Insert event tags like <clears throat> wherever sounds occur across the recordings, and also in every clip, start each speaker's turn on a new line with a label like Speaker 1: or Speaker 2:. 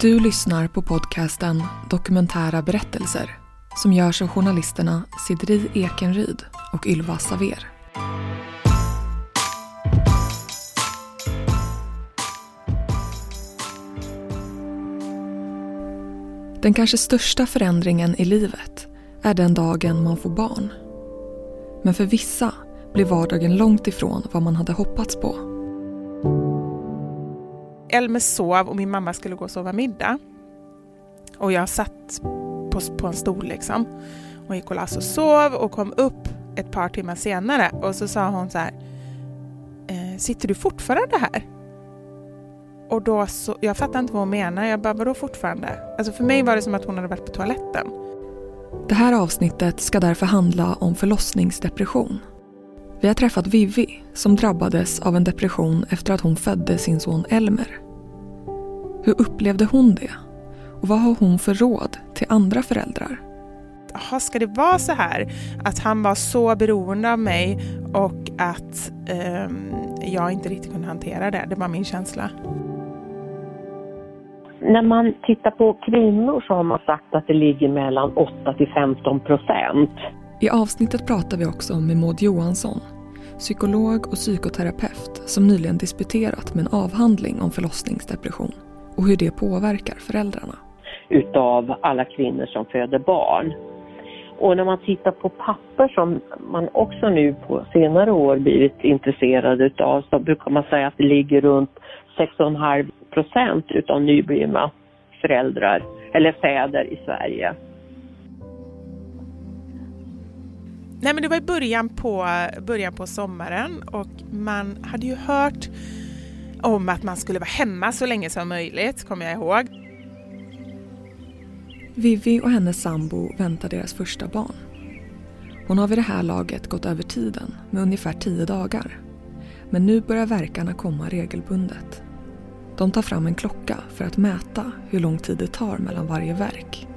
Speaker 1: Du lyssnar på podcasten Dokumentära berättelser som görs av journalisterna Sidri Ekenryd och Ylva Saver. Den kanske största förändringen i livet är den dagen man får barn. Men för vissa blir vardagen långt ifrån vad man hade hoppats på.
Speaker 2: Elmer sov och min mamma skulle gå och sova middag. Och jag satt på, på en stol liksom. Och gick och och sov och kom upp ett par timmar senare och så sa hon så här. Eh, sitter du fortfarande här? Och då så, jag fattade inte vad hon menade. Jag bara, vadå fortfarande? Alltså för mig var det som att hon hade varit på toaletten.
Speaker 1: Det här avsnittet ska därför handla om förlossningsdepression. Vi har träffat Vivi som drabbades av en depression efter att hon födde sin son Elmer. Hur upplevde hon det? Och vad har hon för råd till andra föräldrar?
Speaker 2: Jaha, ska det vara så här att han var så beroende av mig och att um, jag inte riktigt kunde hantera det? Det var min känsla.
Speaker 3: När man tittar på kvinnor så har man sagt att det ligger mellan 8 till 15 procent.
Speaker 1: I avsnittet pratar vi också med Maud Johansson, psykolog och psykoterapeut som nyligen disputerat med en avhandling om förlossningsdepression och hur det påverkar föräldrarna.
Speaker 3: Utav alla kvinnor som föder barn. Och när man tittar på papper som man också nu på senare år blivit intresserad utav så brukar man säga att det ligger runt 6,5 procent utav nyblivna föräldrar eller fäder i Sverige.
Speaker 2: Nej men det var i början på, början på sommaren och man hade ju hört om att man skulle vara hemma så länge som möjligt, kommer jag ihåg.
Speaker 1: Vivi och hennes sambo väntar deras första barn. Hon har vid det här laget gått över tiden med ungefär tio dagar. Men nu börjar verkarna komma regelbundet. De tar fram en klocka för att mäta hur lång tid det tar mellan varje verk.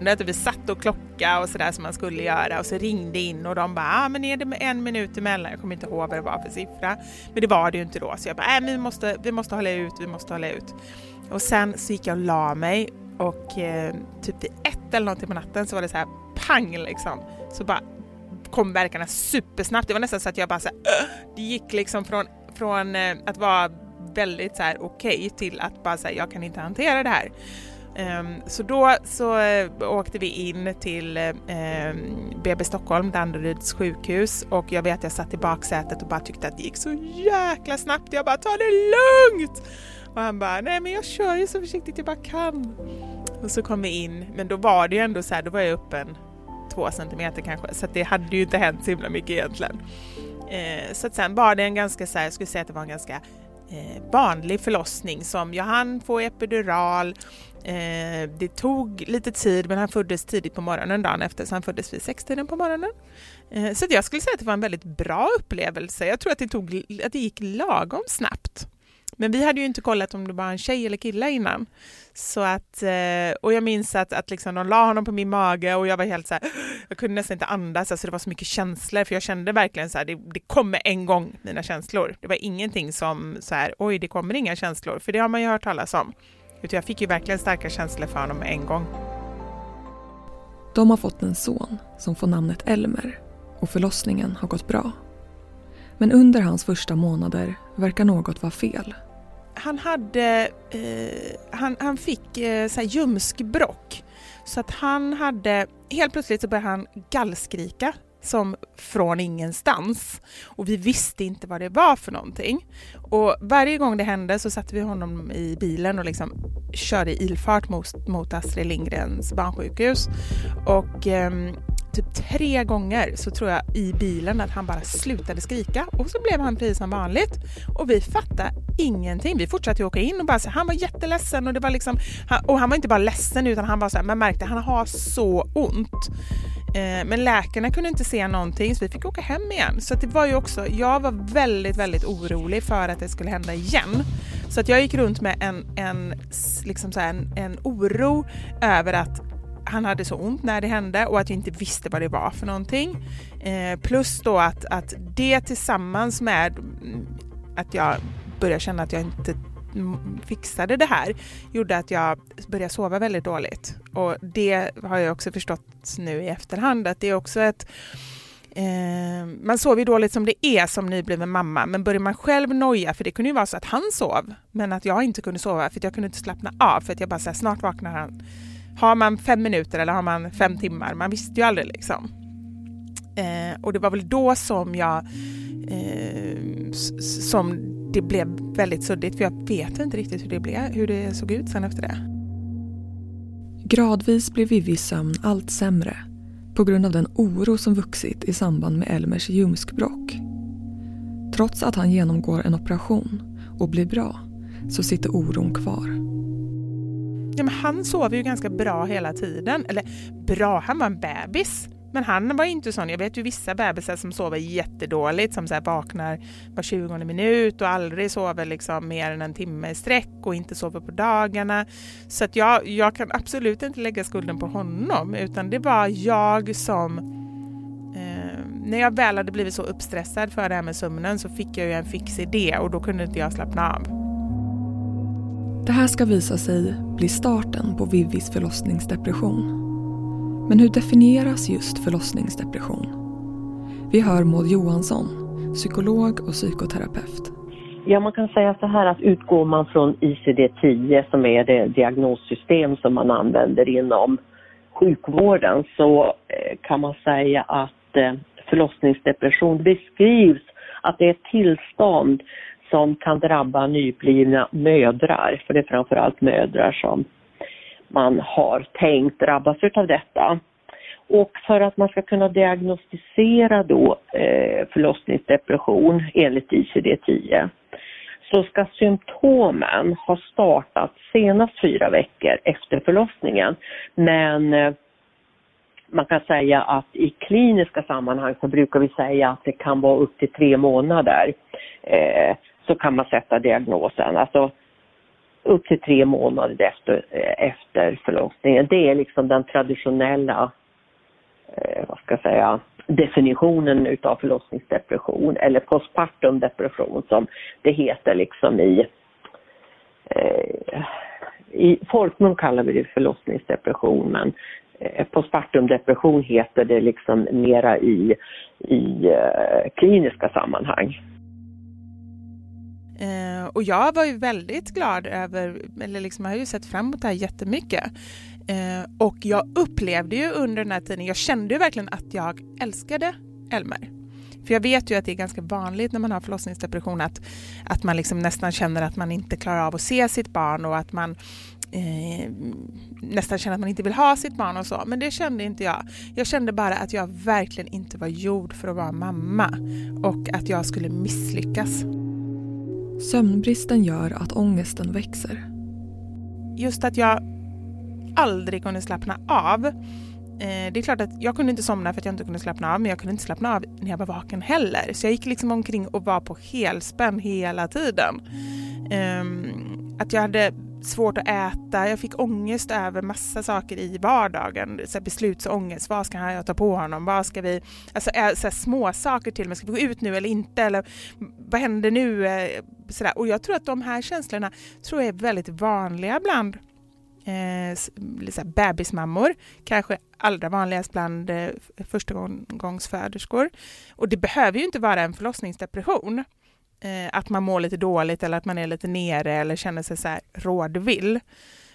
Speaker 2: Typ vi satt och klocka och sådär som man skulle göra och så ringde in och de bara, ah, men är det en minut emellan? Jag kommer inte ihåg vad det var för siffra. Men det var det ju inte då. Så jag bara, äh, vi, måste, vi måste hålla ut, vi måste hålla ut. Och sen så gick jag och la mig och eh, typ vid ett eller någonting på natten så var det så här pang liksom. Så bara kom verkarna supersnabbt. Det var nästan så att jag bara så här, det gick liksom från, från eh, att vara väldigt så här okej okay till att bara säga jag kan inte hantera det här. Ehm, så då så eh, åkte vi in till ehm, BB Stockholm, Danderyds sjukhus och jag vet att jag satt i baksätet och bara tyckte att det gick så jäkla snabbt. Jag bara ta det lugnt! Och han bara nej men jag kör ju så försiktigt jag bara kan. Och så kom vi in, men då var det ju ändå så här, då var jag öppen två centimeter kanske så det hade ju inte hänt så himla mycket egentligen. Ehm, så att sen var det en ganska så här, jag skulle säga att det var en ganska eh, vanlig förlossning som jag hann få epidural. Eh, det tog lite tid men han föddes tidigt på morgonen dagen efter så han föddes vid sextiden på morgonen. Eh, så jag skulle säga att det var en väldigt bra upplevelse. Jag tror att det, tog, att det gick lagom snabbt. Men vi hade ju inte kollat om det var en tjej eller kille innan. Så att, eh, och jag minns att, att liksom de la honom på min mage och jag var helt så här, <gasps> jag kunde nästan inte andas, alltså det var så mycket känslor för jag kände verkligen så här, det, det kommer en gång mina känslor. Det var ingenting som så här, oj det kommer inga känslor, för det har man ju hört talas om. Utan jag fick ju verkligen starka känslor för honom en gång.
Speaker 1: De har fått en son som får namnet Elmer och förlossningen har gått bra. Men under hans första månader verkar något vara fel
Speaker 2: han hade, eh, han, han fick eh, så här ljumskbråck. Så att han hade, helt plötsligt så började han gallskrika som från ingenstans. Och vi visste inte vad det var för någonting. Och varje gång det hände så satte vi honom i bilen och liksom körde i ilfart mot, mot Astrid Lindgrens barnsjukhus. Och eh, typ tre gånger så tror jag i bilen att han bara slutade skrika och så blev han precis som vanligt. Och vi fattade ingenting. Vi fortsatte åka in och bara så, han var jätteledsen och det var liksom, och han var inte bara ledsen utan han var så här, man märkte att han har så ont. Eh, men läkarna kunde inte se någonting så vi fick åka hem igen. Så det var ju också, jag var väldigt, väldigt orolig för att det skulle hända igen. Så att jag gick runt med en, en, liksom så en, en oro över att han hade så ont när det hände och att jag inte visste vad det var för någonting. Eh, plus då att, att det tillsammans med mm, att jag började känna att jag inte fixade det här gjorde att jag började sova väldigt dåligt. Och det har jag också förstått nu i efterhand att det är också ett Eh, man sover ju dåligt som det är som nybliven mamma, men börjar man själv noja, för det kunde ju vara så att han sov, men att jag inte kunde sova för att jag kunde inte slappna av för att jag bara såhär, snart vaknar han. Har man fem minuter eller har man fem timmar? Man visste ju aldrig liksom. Eh, och det var väl då som jag eh, som det blev väldigt suddigt, för jag vet inte riktigt hur det, blev, hur det såg ut sen efter det.
Speaker 1: Gradvis blev Vivis sömn allt sämre på grund av den oro som vuxit i samband med Elmers ljumskbråck. Trots att han genomgår en operation och blir bra så sitter oron kvar.
Speaker 2: Ja, men han sover ju ganska bra hela tiden. Eller bra, han var en bebis. Men han var inte sån. Jag vet ju vissa bebisar som sover jättedåligt, som så här vaknar var 20 minut och aldrig sover liksom mer än en timme i sträck och inte sover på dagarna. Så att jag, jag kan absolut inte lägga skulden på honom, utan det var jag som eh, när jag väl hade blivit så uppstressad för det här med sömnen så fick jag ju en fix idé och då kunde inte jag slappna av.
Speaker 1: Det här ska visa sig bli starten på Vivis förlossningsdepression. Men hur definieras just förlossningsdepression? Vi hör Maud Johansson, psykolog och psykoterapeut.
Speaker 3: Ja, man kan säga så här att utgår man från ICD-10 som är det diagnossystem som man använder inom sjukvården så eh, kan man säga att eh, förlossningsdepression beskrivs att det är ett tillstånd som kan drabba nyblivna mödrar, för det är framförallt mödrar som man har tänkt drabbas av detta. Och för att man ska kunna diagnostisera då eh, förlossningsdepression enligt ICD-10 så ska symptomen ha startat senast fyra veckor efter förlossningen. Men eh, man kan säga att i kliniska sammanhang så brukar vi säga att det kan vara upp till tre månader eh, så kan man sätta diagnosen. Alltså upp till tre månader efter, eh, efter förlossningen. Det är liksom den traditionella, eh, vad ska jag säga, definitionen utav förlossningsdepression eller postpartum depression som det heter liksom i, eh, i folkmun kallar vi det förlossningsdepression men eh, postpartum depression heter det liksom mera i, i eh, kliniska sammanhang.
Speaker 2: Eh, och jag var ju väldigt glad över, eller liksom jag har ju sett fram emot det här jättemycket. Eh, och jag upplevde ju under den här tiden, jag kände ju verkligen att jag älskade Elmer. För jag vet ju att det är ganska vanligt när man har förlossningsdepression att, att man liksom nästan känner att man inte klarar av att se sitt barn och att man eh, nästan känner att man inte vill ha sitt barn och så. Men det kände inte jag. Jag kände bara att jag verkligen inte var gjord för att vara mamma och att jag skulle misslyckas.
Speaker 1: Sömnbristen gör att ångesten växer.
Speaker 2: Just att jag aldrig kunde slappna av. Eh, det är klart att jag kunde inte somna för att jag inte kunde slappna av, men jag kunde inte slappna av när jag var vaken heller. Så jag gick liksom omkring och var på helspänn hela tiden. Ehm, att jag hade svårt att äta, jag fick ångest över massa saker i vardagen. Så beslutsångest, vad ska jag ta på honom? Vad ska vi... Alltså eh, så små saker till mig, ska vi gå ut nu eller inte? Eller mm, vad händer nu? Eh, så där. Och jag tror att de här känslorna tror jag är väldigt vanliga bland eh, bebismammor, kanske allra vanligast bland eh, förstagångsföderskor. Och det behöver ju inte vara en förlossningsdepression eh, att man mår lite dåligt eller att man är lite nere eller känner sig så här rådvill.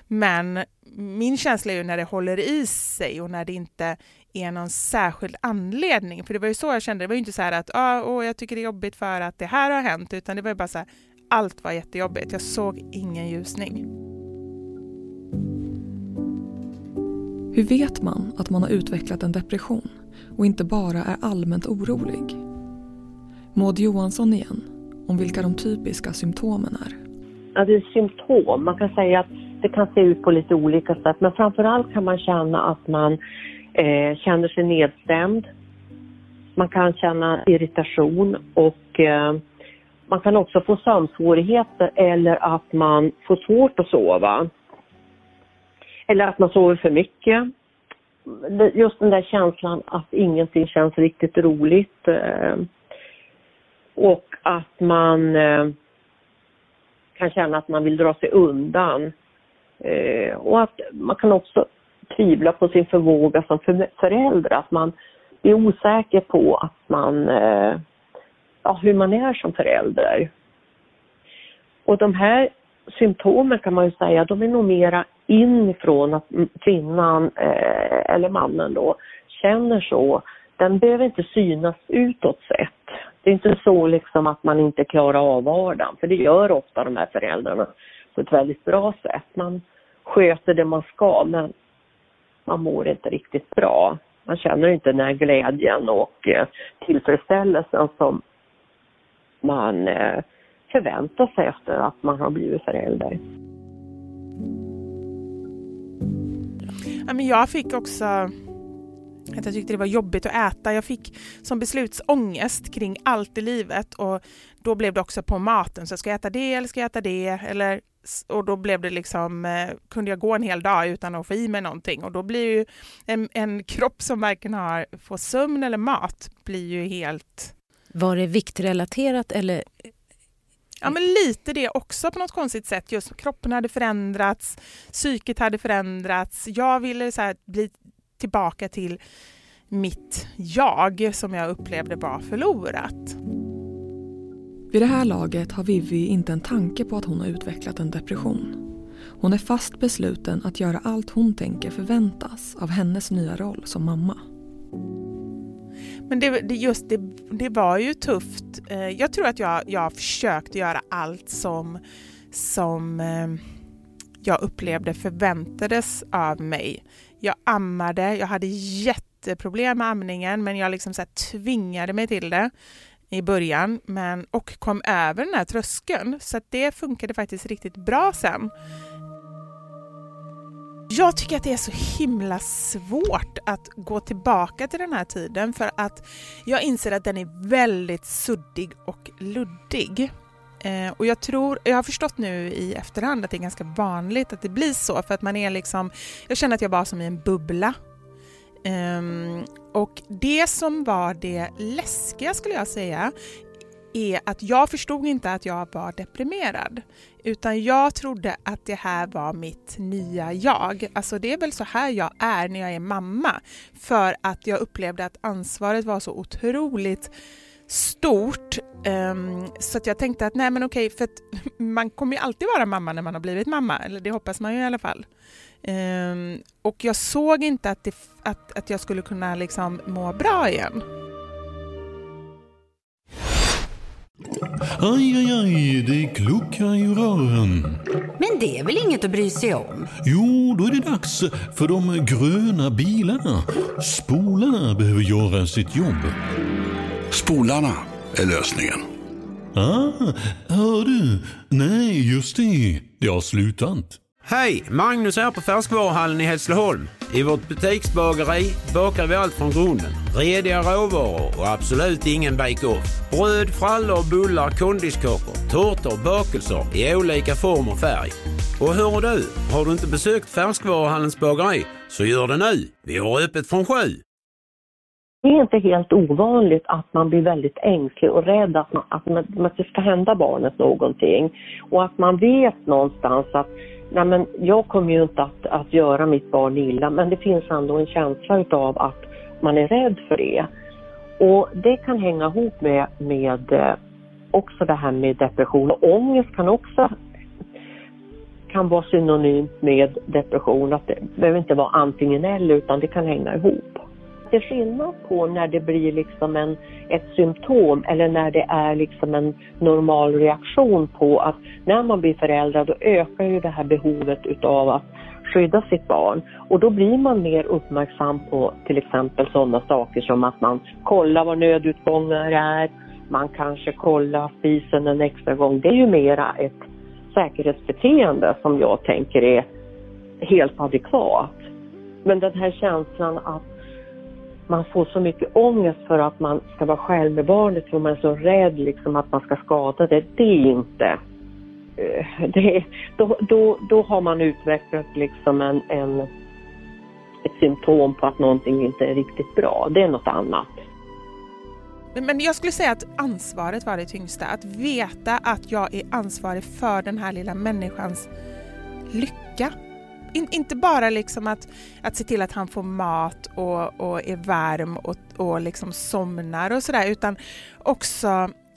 Speaker 2: Men min känsla är ju när det håller i sig och när det inte är någon särskild anledning. För det var ju så jag kände, det var ju inte så här att ah, oh, jag tycker det är jobbigt för att det här har hänt, utan det var ju bara så här, allt var jättejobbigt. Jag såg ingen ljusning.
Speaker 1: Hur vet man att man har utvecklat en depression och inte bara är allmänt orolig? Maud Johansson igen om vilka de typiska symptomen är.
Speaker 3: Ja, det är symptom. Man kan säga att det kan se ut på lite olika sätt men framförallt kan man känna att man eh, känner sig nedstämd. Man kan känna irritation och eh, man kan också få sömnsvårigheter eller att man får svårt att sova. Eller att man sover för mycket. Just den där känslan att ingenting känns riktigt roligt. Eh, och att man eh, kan känna att man vill dra sig undan. Eh, och att man kan också tvivla på sin förmåga som förälder, att man är osäker på att man, eh, ja, hur man är som förälder. Och de här symptomen kan man ju säga, de är nog mera inifrån att kvinnan eller mannen då känner så. Den behöver inte synas utåt sett. Det är inte så liksom att man inte klarar av vardagen, för det gör ofta de här föräldrarna på ett väldigt bra sätt. Man sköter det man ska, men man mår inte riktigt bra. Man känner inte den här glädjen och eh, tillfredsställelsen som man eh, förväntar sig efter att man har blivit förälder.
Speaker 2: Jag fick också att jag tyckte det var jobbigt att äta. Jag fick som beslutsångest kring allt i livet och då blev det också på maten. Så ska jag äta det eller ska jag äta det? Eller, och då blev det liksom, eh, kunde jag gå en hel dag utan att få i mig någonting och då blir ju en, en kropp som varken har får sömn eller mat blir ju helt...
Speaker 4: Var det viktrelaterat eller
Speaker 2: Ja, men lite det också på något konstigt sätt. Just kroppen hade förändrats, psyket hade förändrats. Jag ville så bli tillbaka till mitt jag som jag upplevde var förlorat.
Speaker 1: Vid det här laget har Vivi inte en tanke på att hon har utvecklat en depression. Hon är fast besluten att göra allt hon tänker förväntas av hennes nya roll som mamma.
Speaker 2: Men det, det, just det, det var ju tufft. Eh, jag tror att jag, jag försökte göra allt som, som eh, jag upplevde förväntades av mig. Jag ammade, jag hade jätteproblem med amningen men jag liksom så tvingade mig till det i början men, och kom över den här tröskeln så det funkade faktiskt riktigt bra sen. Jag tycker att det är så himla svårt att gå tillbaka till den här tiden för att jag inser att den är väldigt suddig och luddig. Eh, och jag tror, jag har förstått nu i efterhand att det är ganska vanligt att det blir så för att man är liksom, jag känner att jag var som i en bubbla. Eh, och det som var det läskiga skulle jag säga är att jag förstod inte att jag var deprimerad. Utan jag trodde att det här var mitt nya jag. Alltså det är väl så här jag är när jag är mamma. För att jag upplevde att ansvaret var så otroligt stort. Um, så att jag tänkte att nej men okej, för att <laughs> man kommer ju alltid vara mamma när man har blivit mamma. Eller det hoppas man ju i alla fall. Um, och jag såg inte att, det, att, att jag skulle kunna liksom må bra igen.
Speaker 5: Aj, aj, aj, det kluckar i rören.
Speaker 6: Men det är väl inget att bry sig om?
Speaker 5: Jo, då är det dags för de gröna bilarna. Spolarna behöver göra sitt jobb.
Speaker 7: Spolarna är lösningen.
Speaker 5: Ah, hör du? Nej, just det. Det har slutat.
Speaker 8: Hej! Magnus här på Färskvaruhallen i Hässleholm. I vårt butiksbageri bakar vi allt från grunden. Rediga råvaror och absolut ingen bake-off. Bröd, frallor, bullar, kondiskakor, tårtor, bakelser i olika form och färg. Och hör du, har du inte besökt Färskvaruhallens bageri så gör det nu. Vi har öppet från sju.
Speaker 3: Det är inte helt ovanligt att man blir väldigt ängslig och rädd att, man, att, man, att det ska hända barnet någonting. Och att man vet någonstans att nej men jag kommer ju inte att, att göra mitt barn illa, men det finns ändå en känsla utav att man är rädd för det. Och det kan hänga ihop med, med eh, också det här med depression. Och ångest kan också kan vara synonymt med depression, att det behöver inte vara antingen eller utan det kan hänga ihop det är skillnad på när det blir liksom en, ett symptom eller när det är liksom en normal reaktion på att när man blir förälder då ökar ju det här behovet utav att skydda sitt barn. Och då blir man mer uppmärksam på till exempel sådana saker som att man kollar vad nödutgångar är, man kanske kollar spisen en extra gång. Det är ju mera ett säkerhetsbeteende som jag tänker är helt adekvat. Men den här känslan att man får så mycket ångest för att man ska vara själv med barnet för man är så rädd liksom att man ska skada det. Det är inte... Eh, det, då, då, då har man utvecklat liksom en, en, ett symptom på att någonting inte är riktigt bra. Det är något annat.
Speaker 2: men jag skulle säga att ansvaret var det tyngsta. Att veta att jag är ansvarig för den här lilla människans lycka. In, inte bara liksom att, att se till att han får mat och, och är varm och, och liksom somnar och sådär, utan också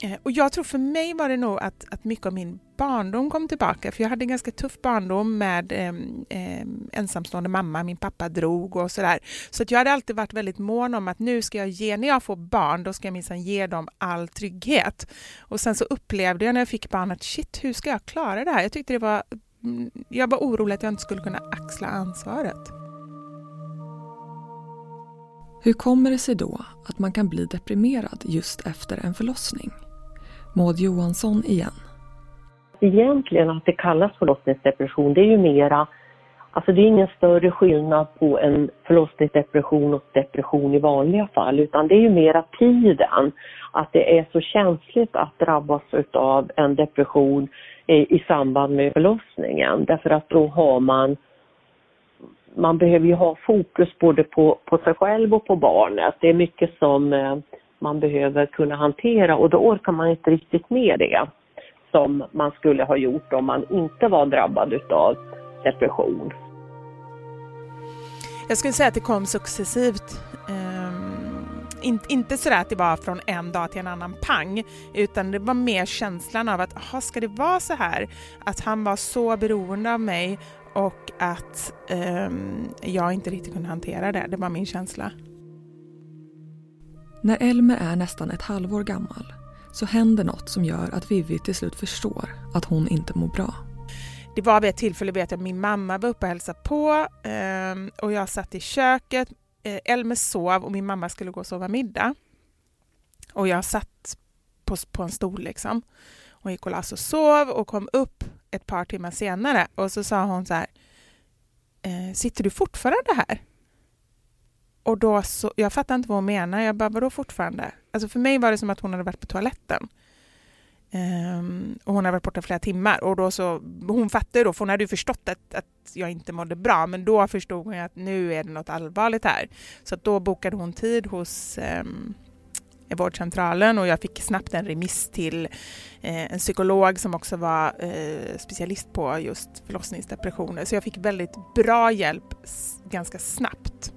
Speaker 2: eh, och jag tror för mig var det nog att, att mycket av min barndom kom tillbaka, för jag hade en ganska tuff barndom med eh, eh, ensamstående mamma, min pappa drog och sådär. Så att jag hade alltid varit väldigt mån om att nu ska jag ge, när jag får barn, då ska jag minsann ge dem all trygghet. Och sen så upplevde jag när jag fick barn att shit, hur ska jag klara det här? Jag tyckte det var, jag var orolig att jag inte skulle kunna axla ansvaret.
Speaker 1: Hur kommer det sig då att man kan bli deprimerad just efter en förlossning? Maud Johansson igen.
Speaker 3: Egentligen att det kallas förlossningsdepression, det är ju mera Alltså det är ingen större skillnad på en förlossningsdepression och depression i vanliga fall utan det är ju mera tiden. Att det är så känsligt att drabbas av en depression i, samband med förlossningen därför att då har man man behöver ju ha fokus både på, på sig själv och på barnet. Det är mycket som eh, man behöver kunna hantera och då orkar man inte riktigt med det som man skulle ha gjort om man inte var drabbad utav depression.
Speaker 2: Jag skulle säga att det kom successivt. Um, in, inte sådär att det var från en dag till en annan pang, utan det var mer känslan av att, aha, ska det vara så här? Att han var så beroende av mig och att um, jag inte riktigt kunde hantera det. Det var min känsla.
Speaker 1: När Elmer är nästan ett halvår gammal så händer något som gör att Vivi till slut förstår att hon inte mår bra.
Speaker 2: Det var vid ett tillfälle vet jag min mamma var uppe och hälsade på eh, och jag satt i köket. Eh, Elmer sov och min mamma skulle gå och sova middag. Och jag satt på, på en stol liksom. Hon gick och la och sov och kom upp ett par timmar senare och så sa hon så här, eh, sitter du fortfarande här? Och då så, jag fattade inte vad hon menade, jag bara, vadå fortfarande? Alltså för mig var det som att hon hade varit på toaletten. Um, och hon hade varit borta flera timmar och då så, hon fattade då, för hon hade ju förstått att, att jag inte mådde bra, men då förstod hon att nu är det något allvarligt här. Så då bokade hon tid hos um, vårdcentralen och jag fick snabbt en remiss till eh, en psykolog som också var eh, specialist på just förlossningsdepressioner. Så jag fick väldigt bra hjälp ganska snabbt.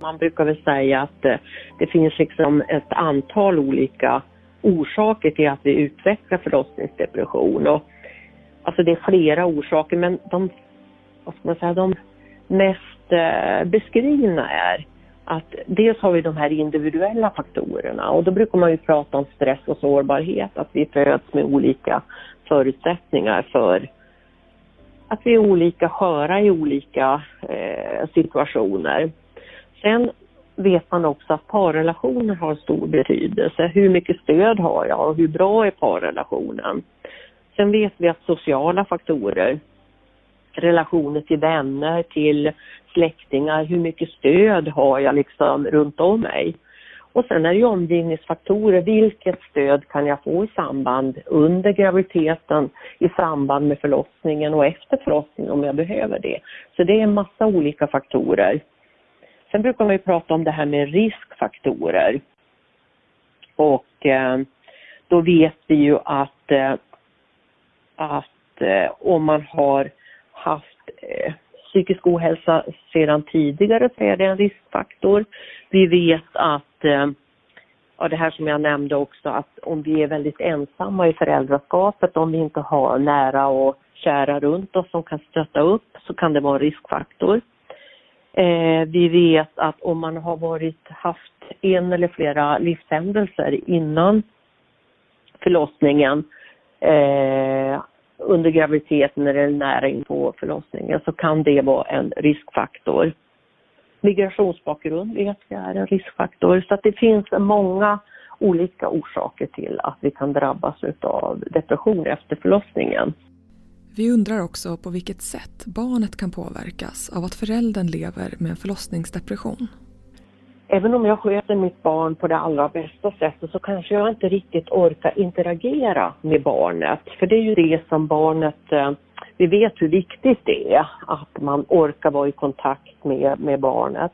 Speaker 3: Man brukar väl säga att eh, det finns liksom ett antal olika orsaker till att vi utvecklar förlossningsdepression. Och, alltså det är flera orsaker men de, vad ska man säga, de mest eh, beskrivna är att dels har vi de här individuella faktorerna och då brukar man ju prata om stress och sårbarhet, att vi föds med olika förutsättningar för att vi är olika sköra i olika eh, situationer. Sen vet man också att parrelationer har stor betydelse. Hur mycket stöd har jag och hur bra är parrelationen? Sen vet vi att sociala faktorer, relationer till vänner, till släktingar, hur mycket stöd har jag liksom runt om mig? Och sen är det ju omgivningsfaktorer, vilket stöd kan jag få i samband under graviditeten, i samband med förlossningen och efter förlossningen om jag behöver det. Så det är en massa olika faktorer. Sen brukar man ju prata om det här med riskfaktorer. Och eh, då vet vi ju att, eh, att eh, om man har haft eh, psykisk ohälsa sedan tidigare så är det en riskfaktor. Vi vet att, eh, ja det här som jag nämnde också, att om vi är väldigt ensamma i föräldraskapet, om vi inte har nära och kära runt oss som kan stötta upp så kan det vara en riskfaktor. Eh, vi vet att om man har varit, haft en eller flera livshändelser innan förlossningen eh, under graviditeten eller nära in på förlossningen så kan det vara en riskfaktor. Migrationsbakgrund vet vi är en riskfaktor så att det finns många olika orsaker till att vi kan drabbas av depression efter förlossningen.
Speaker 1: Vi undrar också på vilket sätt barnet kan påverkas av att föräldern lever med en förlossningsdepression.
Speaker 3: Även om jag sköter mitt barn på det allra bästa sättet så kanske jag inte riktigt orkar interagera med barnet. För det är ju det som barnet, eh, vi vet hur viktigt det är att man orkar vara i kontakt med, med barnet.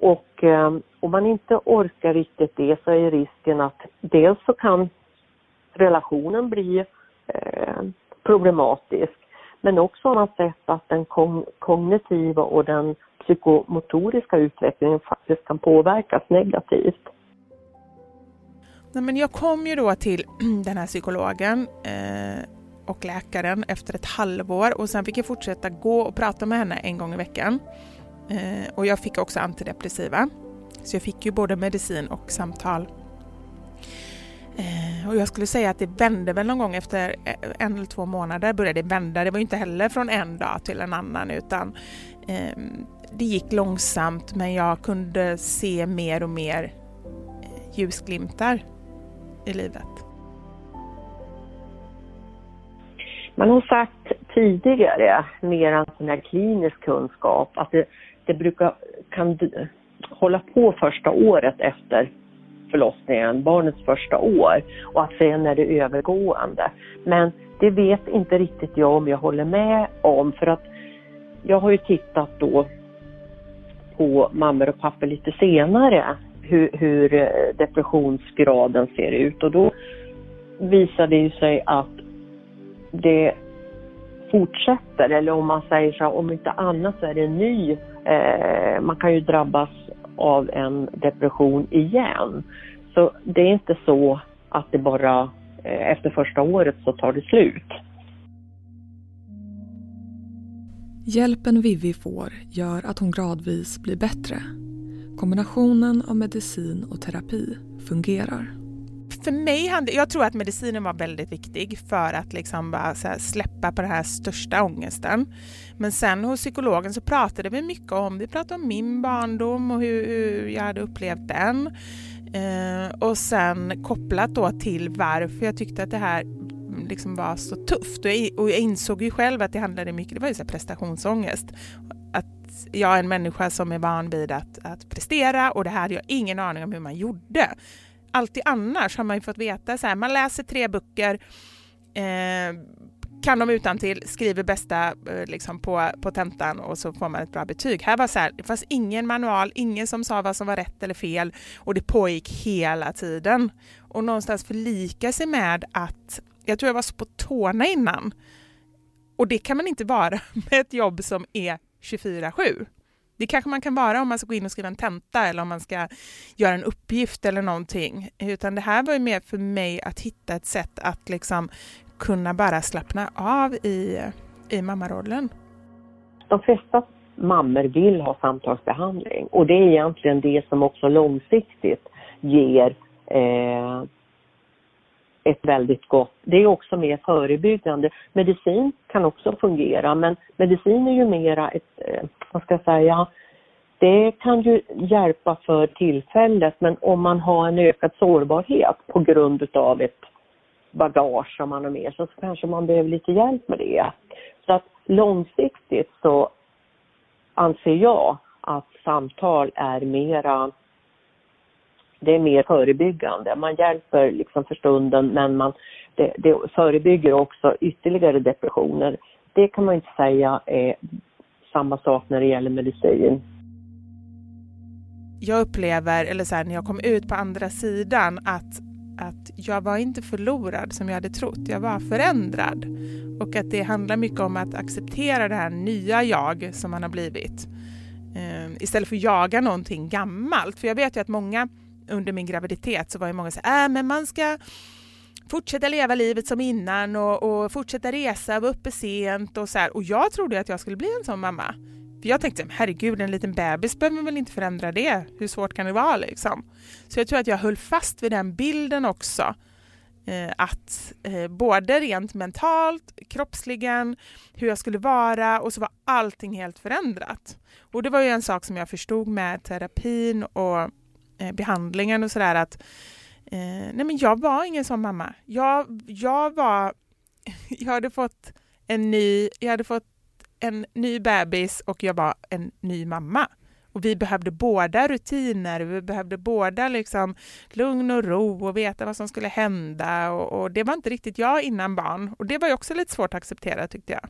Speaker 3: Och, eh, om man inte orkar riktigt det så är risken att dels så kan relationen bli eh, problematisk men också har man sett att den kognitiva och den psykomotoriska utvecklingen faktiskt kan påverkas negativt.
Speaker 2: Nej, men jag kom ju då till <clears throat> den här psykologen eh, och läkaren efter ett halvår och sen fick jag fortsätta gå och prata med henne en gång i veckan. Eh, och jag fick också antidepressiva. Så jag fick ju både medicin och samtal. Och jag skulle säga att det vände väl någon gång efter eh, en eller två månader började det vända. Det var inte heller från en dag till en annan utan eh, det gick långsamt men jag kunde se mer och mer eh, ljusglimtar i livet.
Speaker 3: Man har sagt tidigare, mer än sån här klinisk kunskap, att det, det brukar kan hålla på första året efter förlossningen, barnets första år och att sen är det övergående. Men det vet inte riktigt jag om jag håller med om för att jag har ju tittat då på mammor och pappor lite senare hur, hur eh, depressionsgraden ser ut och då visar det ju sig att det fortsätter eller om man säger så om inte annat så är det en ny, eh, man kan ju drabbas av en depression igen. Så det är inte så att det bara eh, efter första året så tar det slut.
Speaker 1: Hjälpen Vivi får gör att hon gradvis blir bättre. Kombinationen av medicin och terapi fungerar.
Speaker 2: För mig jag tror att medicinen var väldigt viktig för att liksom bara släppa på den här största ångesten. Men sen hos psykologen så pratade vi mycket om, vi pratade om min barndom och hur, hur jag hade upplevt den. Eh, och sen kopplat då till varför jag tyckte att det här liksom var så tufft. Och jag, och jag insåg ju själv att det handlade mycket, det var ju så prestationsångest. Att jag är en människa som är van vid att, att prestera och det här hade jag ingen aning om hur man gjorde. Alltid annars har man ju fått veta så här, man läser tre böcker eh, kan de utan till skriver bästa eh, liksom på, på tentan och så får man ett bra betyg. Här var så här, det fanns ingen manual, ingen som sa vad som var rätt eller fel och det pågick hela tiden. Och någonstans förlika sig med att, jag tror jag var så på tårna innan, och det kan man inte vara <laughs> med ett jobb som är 24-7. Det kanske man kan vara om man ska gå in och skriva en tenta eller om man ska göra en uppgift eller någonting. Utan det här var ju mer för mig att hitta ett sätt att liksom kunna bara slappna av i, i mammarollen.
Speaker 3: De flesta mammor vill ha samtalsbehandling och det är egentligen det som också långsiktigt ger eh, ett väldigt gott, det är också mer förebyggande. Medicin kan också fungera men medicin är ju mera ett, eh, vad ska jag säga, det kan ju hjälpa för tillfället men om man har en ökad sårbarhet på grund utav ett bagage som man har med sig så kanske man behöver lite hjälp med det. Så att långsiktigt så anser jag att samtal är mera det är mer förebyggande. Man hjälper liksom för stunden men man, det, det förebygger också ytterligare depressioner. Det kan man inte säga är samma sak när det gäller medicin.
Speaker 2: Jag upplever, eller så här, när jag kom ut på andra sidan, att att jag var inte förlorad som jag hade trott. Jag var förändrad. Och att det handlar mycket om att acceptera det här nya jag som man har blivit. Ehm, istället för att jaga någonting gammalt. För jag vet ju att många under min graviditet så var ju många så här, äh, men man ska fortsätta leva livet som innan och, och fortsätta resa, vara uppe sent och så här. Och jag trodde att jag skulle bli en sån mamma. För jag tänkte, herregud, en liten bebis behöver väl inte förändra det? Hur svårt kan det vara liksom? Så jag tror att jag höll fast vid den bilden också. Eh, att eh, både rent mentalt, kroppsligen, hur jag skulle vara och så var allting helt förändrat. Och det var ju en sak som jag förstod med terapin och eh, behandlingen och sådär att eh, nej men jag var ingen sån mamma. Jag, jag var, <laughs> jag hade fått en ny, jag hade fått en ny bebis och jag var en ny mamma. Och vi behövde båda rutiner, vi behövde båda liksom lugn och ro och veta vad som skulle hända. Och, och det var inte riktigt jag innan barn. Och det var ju också lite svårt att acceptera tyckte jag.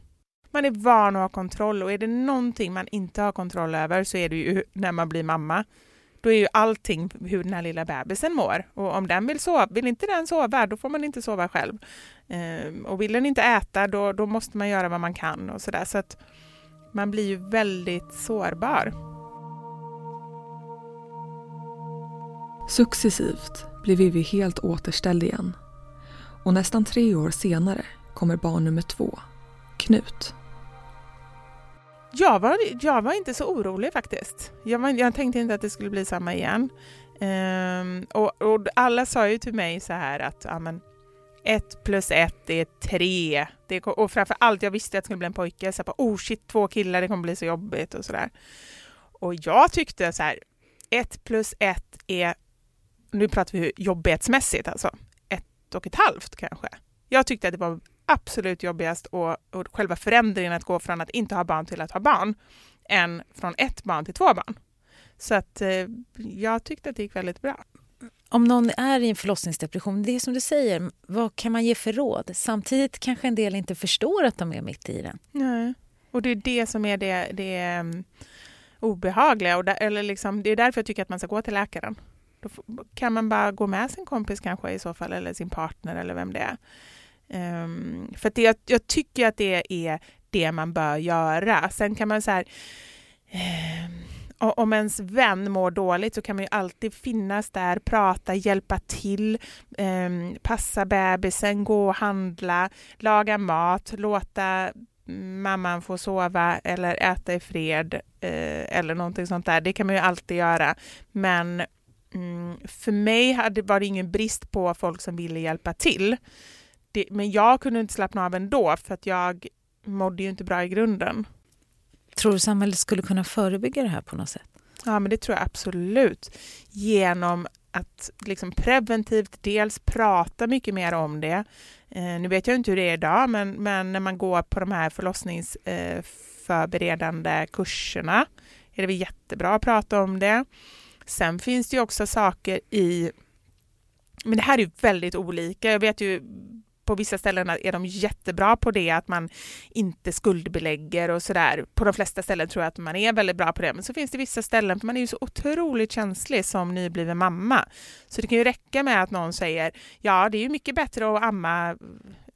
Speaker 2: Man är van att ha kontroll och är det någonting man inte har kontroll över så är det ju när man blir mamma då är ju allting hur den här lilla bebisen mår. Och om den vill sova, vill inte den sova, då får man inte sova själv. Eh, och vill den inte äta, då, då måste man göra vad man kan och sådär. Så att man blir ju väldigt sårbar.
Speaker 1: Successivt blir Vivi helt återställd igen. Och nästan tre år senare kommer barn nummer två, Knut.
Speaker 2: Jag var, jag var inte så orolig faktiskt. Jag, var, jag tänkte inte att det skulle bli samma igen. Um, och, och, alla sa ju till mig så här att amen, ett plus ett är tre. Det, och framför allt, jag visste att det skulle bli en pojke. Så jag bara, oh shit, två killar, det kommer bli så jobbigt och sådär. Och jag tyckte så här, ett plus ett är, nu pratar vi jobbighetsmässigt alltså, ett och ett halvt kanske. Jag tyckte att det var absolut jobbigast och, och själva förändringen att gå från att inte ha barn till att ha barn än från ett barn till två barn. Så att eh, jag tyckte att det gick väldigt bra.
Speaker 4: Om någon är i en förlossningsdepression, det är som du säger, vad kan man ge för råd? Samtidigt kanske en del inte förstår att de är mitt i den.
Speaker 2: Nej, och det är det som är det, det um, obehagliga. Och där, eller liksom, det är därför jag tycker att man ska gå till läkaren. Då kan man bara gå med sin kompis kanske i så fall, eller sin partner eller vem det är. Um, för det, jag, jag, tycker att det är det man bör göra. Sen kan man så här, um, om ens vän mår dåligt så kan man ju alltid finnas där, prata, hjälpa till, um, passa bebisen, gå och handla, laga mat, låta mamman få sova eller äta i fred eh, eller någonting sånt där. Det kan man ju alltid göra. Men mm, för mig hade, var det ingen brist på folk som ville hjälpa till det, men jag kunde inte slappna av ändå för att jag mådde ju inte bra i grunden.
Speaker 4: Tror du samhället skulle kunna förebygga det här på något sätt?
Speaker 2: Ja, men det tror jag absolut. Genom att liksom preventivt dels prata mycket mer om det. Eh, nu vet jag inte hur det är idag, men, men när man går på de här förlossningsförberedande eh, kurserna är det väl jättebra att prata om det. Sen finns det ju också saker i men det här är ju väldigt olika. Jag vet ju på vissa ställen är de jättebra på det, att man inte skuldbelägger och sådär. På de flesta ställen tror jag att man är väldigt bra på det, men så finns det vissa ställen, för man är ju så otroligt känslig som nybliven mamma. Så det kan ju räcka med att någon säger, ja det är ju mycket bättre att amma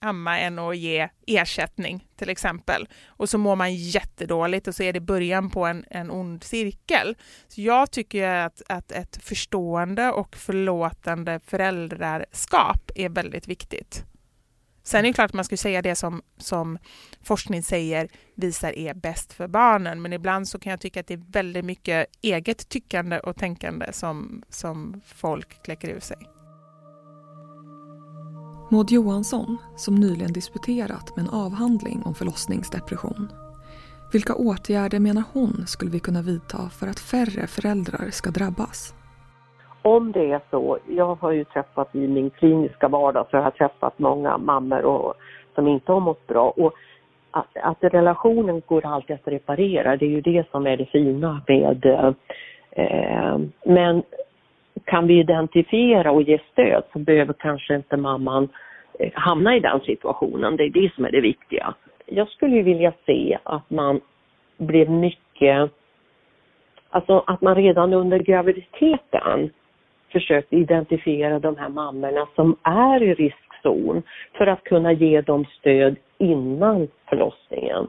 Speaker 2: amma än att ge ersättning till exempel. Och så mår man jättedåligt och så är det början på en, en ond cirkel. Så jag tycker att, att ett förstående och förlåtande föräldraskap är väldigt viktigt. Sen är det klart att man ska säga det som, som forskning säger visar är bäst för barnen, men ibland så kan jag tycka att det är väldigt mycket eget tyckande och tänkande som, som folk kläcker ur sig.
Speaker 1: Maud Johansson, som nyligen disputerat med en avhandling om förlossningsdepression. Vilka åtgärder menar hon skulle vi kunna vidta för att färre föräldrar ska drabbas?
Speaker 3: Om det är så, jag har ju träffat i min kliniska vardag så jag har träffat många mammor och, som inte har mått bra och att, att relationen går alltid att reparera, det är ju det som är det fina med eh, men kan vi identifiera och ge stöd så behöver kanske inte mamman eh, hamna i den situationen, det är det som är det viktiga. Jag skulle ju vilja se att man blev mycket Alltså att man redan under graviditeten försökt identifiera de här mammorna som är i riskzon för att kunna ge dem stöd innan förlossningen.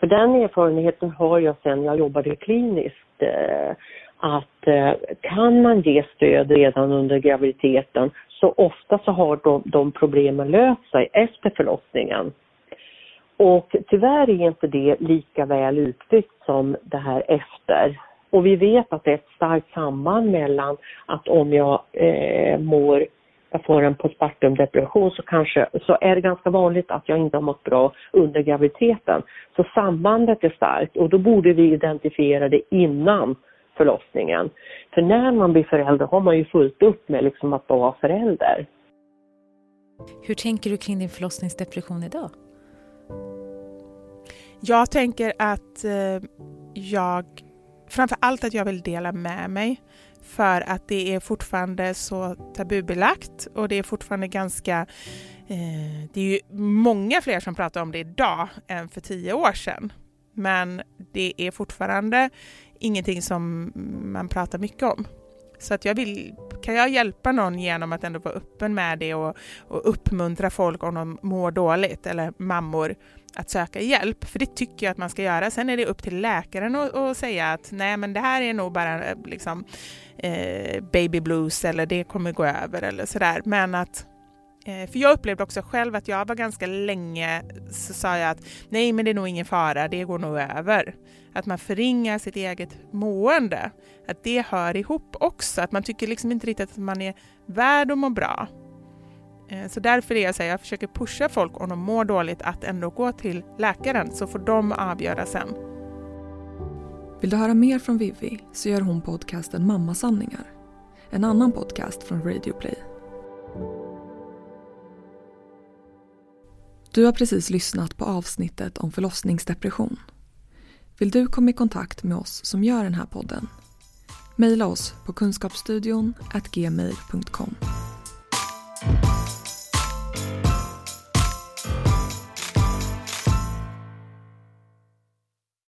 Speaker 3: För den erfarenheten har jag sedan jag jobbade kliniskt eh, att eh, kan man ge stöd redan under graviditeten så ofta så har de, de problemen löst sig efter förlossningen. Och tyvärr är inte det lika väl utbyggt som det här efter. Och vi vet att det är ett starkt samband mellan att om jag eh, mår, jag får en postpartum depression så kanske, så är det ganska vanligt att jag inte har mått bra under graviditeten. Så sambandet är starkt och då borde vi identifiera det innan förlossningen. För när man blir förälder har man ju fullt upp med liksom att vara förälder.
Speaker 4: Hur tänker du kring din förlossningsdepression idag?
Speaker 2: Jag tänker att eh, jag framför allt att jag vill dela med mig för att det är fortfarande så tabubelagt och det är fortfarande ganska eh, det är ju många fler som pratar om det idag än för tio år sedan. Men det är fortfarande ingenting som man pratar mycket om. Så att jag vill, kan jag hjälpa någon genom att ändå vara öppen med det och, och uppmuntra folk om de mår dåligt, eller mammor, att söka hjälp, för det tycker jag att man ska göra. Sen är det upp till läkaren att, säga att nej men det här är nog bara eh, liksom, eh, baby blues eller det kommer gå över eller sådär. Men att eh, för jag upplevde också själv att jag var ganska länge så sa jag att nej men det är nog ingen fara, det går nog över. Att man förringar sitt eget mående, att det hör ihop också, att man tycker liksom inte riktigt att man är värd att må bra. Eh, så därför är jag så här, jag försöker pusha folk om de mår dåligt att ändå gå till läkaren så får de avgöra sen.
Speaker 1: Vill du höra mer från Vivi så gör hon podcasten Mammasanningar. En annan podcast från Radio Play. Du har precis lyssnat på avsnittet om förlossningsdepression. Vill du komma i kontakt med oss som gör den här podden? Maila oss på kunskapsstudion gmail.com. Música